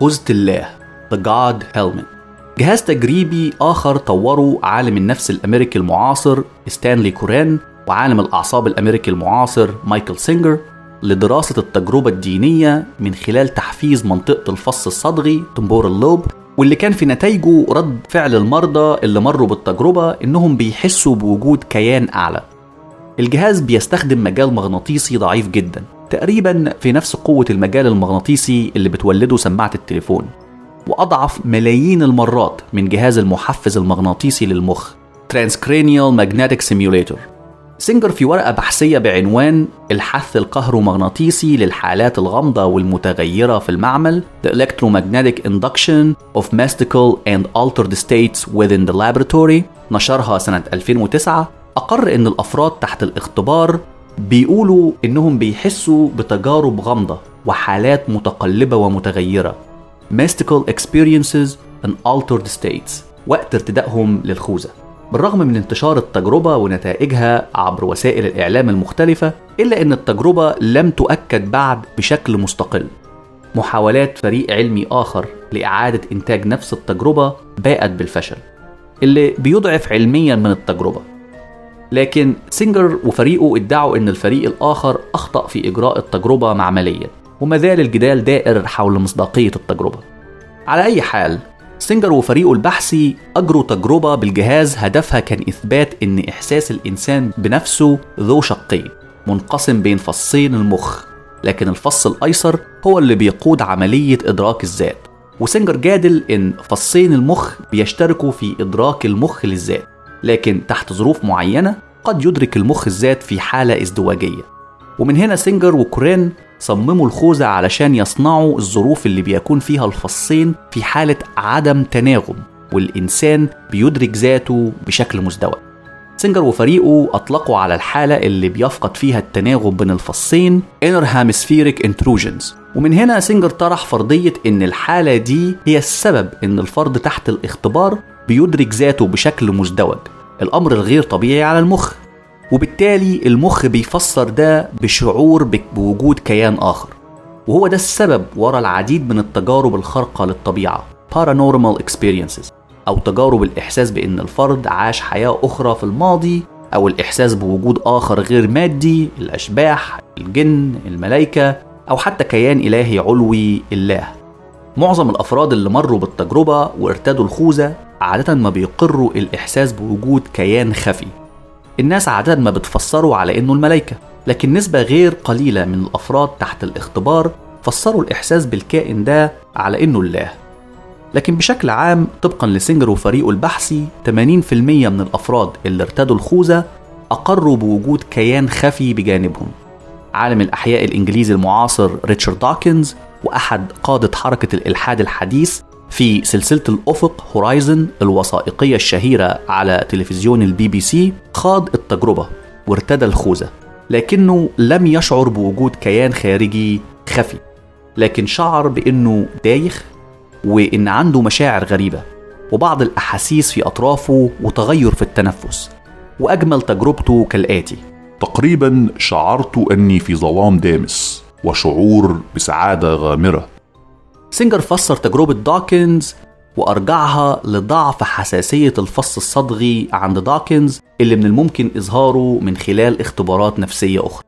خوذة الله The God Helmet. جهاز تجريبي آخر طوره عالم النفس الأمريكي المعاصر ستانلي كوران وعالم الأعصاب الأمريكي المعاصر مايكل سينجر لدراسة التجربة الدينية من خلال تحفيز منطقة الفص الصدغي temporal lobe واللي كان في نتائجه رد فعل المرضى اللي مروا بالتجربة إنهم بيحسوا بوجود كيان أعلى. الجهاز بيستخدم مجال مغناطيسي ضعيف جدا. تقريبا في نفس قوة المجال المغناطيسي اللي بتولده سماعة التليفون وأضعف ملايين المرات من جهاز المحفز المغناطيسي للمخ Transcranial Magnetic Simulator. سينجر في ورقة بحثية بعنوان الحث الكهرومغناطيسي للحالات الغامضة والمتغيرة في المعمل The Electromagnetic Induction of Mystical and Altered States Within the Laboratory نشرها سنة 2009 أقر إن الأفراد تحت الاختبار بيقولوا إنهم بيحسوا بتجارب غامضة وحالات متقلبة ومتغيرة. Mystical experiences and altered states. وقت ارتدائهم للخوذة. بالرغم من انتشار التجربة ونتائجها عبر وسائل الإعلام المختلفة إلا أن التجربة لم تؤكد بعد بشكل مستقل. محاولات فريق علمي آخر لإعادة إنتاج نفس التجربة باءت بالفشل. اللي بيضعف علميا من التجربة. لكن سينجر وفريقه ادعوا أن الفريق الآخر أخطأ في إجراء التجربة معمليا وما زال الجدال دائر حول مصداقية التجربة. على أي حال سينجر وفريقه البحثي أجروا تجربة بالجهاز هدفها كان إثبات إن إحساس الإنسان بنفسه ذو شقين منقسم بين فصين المخ لكن الفص الأيسر هو اللي بيقود عملية إدراك الذات. وسينجر جادل إن فصين المخ بيشتركوا في إدراك المخ للذات. لكن تحت ظروف معينة قد يدرك المخ الذات في حالة ازدواجية. ومن هنا سينجر وكورين صمموا الخوذة علشان يصنعوا الظروف اللي بيكون فيها الفصين في حالة عدم تناغم والإنسان بيدرك ذاته بشكل مزدوج. سينجر وفريقه أطلقوا على الحالة اللي بيفقد فيها التناغم بين الفصين Interhemispheric Intrusions. ومن هنا سينجر طرح فرضية إن الحالة دي هي السبب إن الفرد تحت الاختبار بيدرك ذاته بشكل مزدوج. الأمر الغير طبيعي على المخ. وبالتالي المخ بيفسر ده بشعور بوجود كيان آخر. وهو ده السبب ورا العديد من التجارب الخارقة للطبيعة paranormal experiences أو تجارب الإحساس بأن الفرد عاش حياة أخرى في الماضي أو الإحساس بوجود آخر غير مادي الأشباح الجن الملائكة أو حتى كيان إلهي علوي الله. معظم الأفراد اللي مروا بالتجربة وارتدوا الخوذة عادة ما بيقروا الإحساس بوجود كيان خفي. الناس عادة ما بتفسروا على إنه الملائكة لكن نسبة غير قليلة من الأفراد تحت الاختبار فسروا الإحساس بالكائن ده على إنه الله. لكن بشكل عام طبقا لسينجر وفريقه البحثي 80% من الأفراد اللي ارتدوا الخوذة أقروا بوجود كيان خفي بجانبهم. عالم الأحياء الإنجليزي المعاصر ريتشارد داكنز وأحد قادة حركة الإلحاد الحديث في سلسلة الأفق Horizon الوثائقية الشهيرة على تلفزيون البي بي سي خاض التجربة وارتدى الخوذة لكنه لم يشعر بوجود كيان خارجي خفي لكن شعر بأنه دايخ وإن عنده مشاعر غريبة وبعض الأحاسيس في أطرافه وتغير في التنفس وأجمل تجربته كالآتي. تقريبا شعرت أني في ظلام دامس وشعور بسعادة غامرة. سينجر فسر تجربة داكنز وأرجعها لضعف حساسية الفص الصدغي عند داكنز اللي من الممكن إظهاره من خلال اختبارات نفسية أخرى.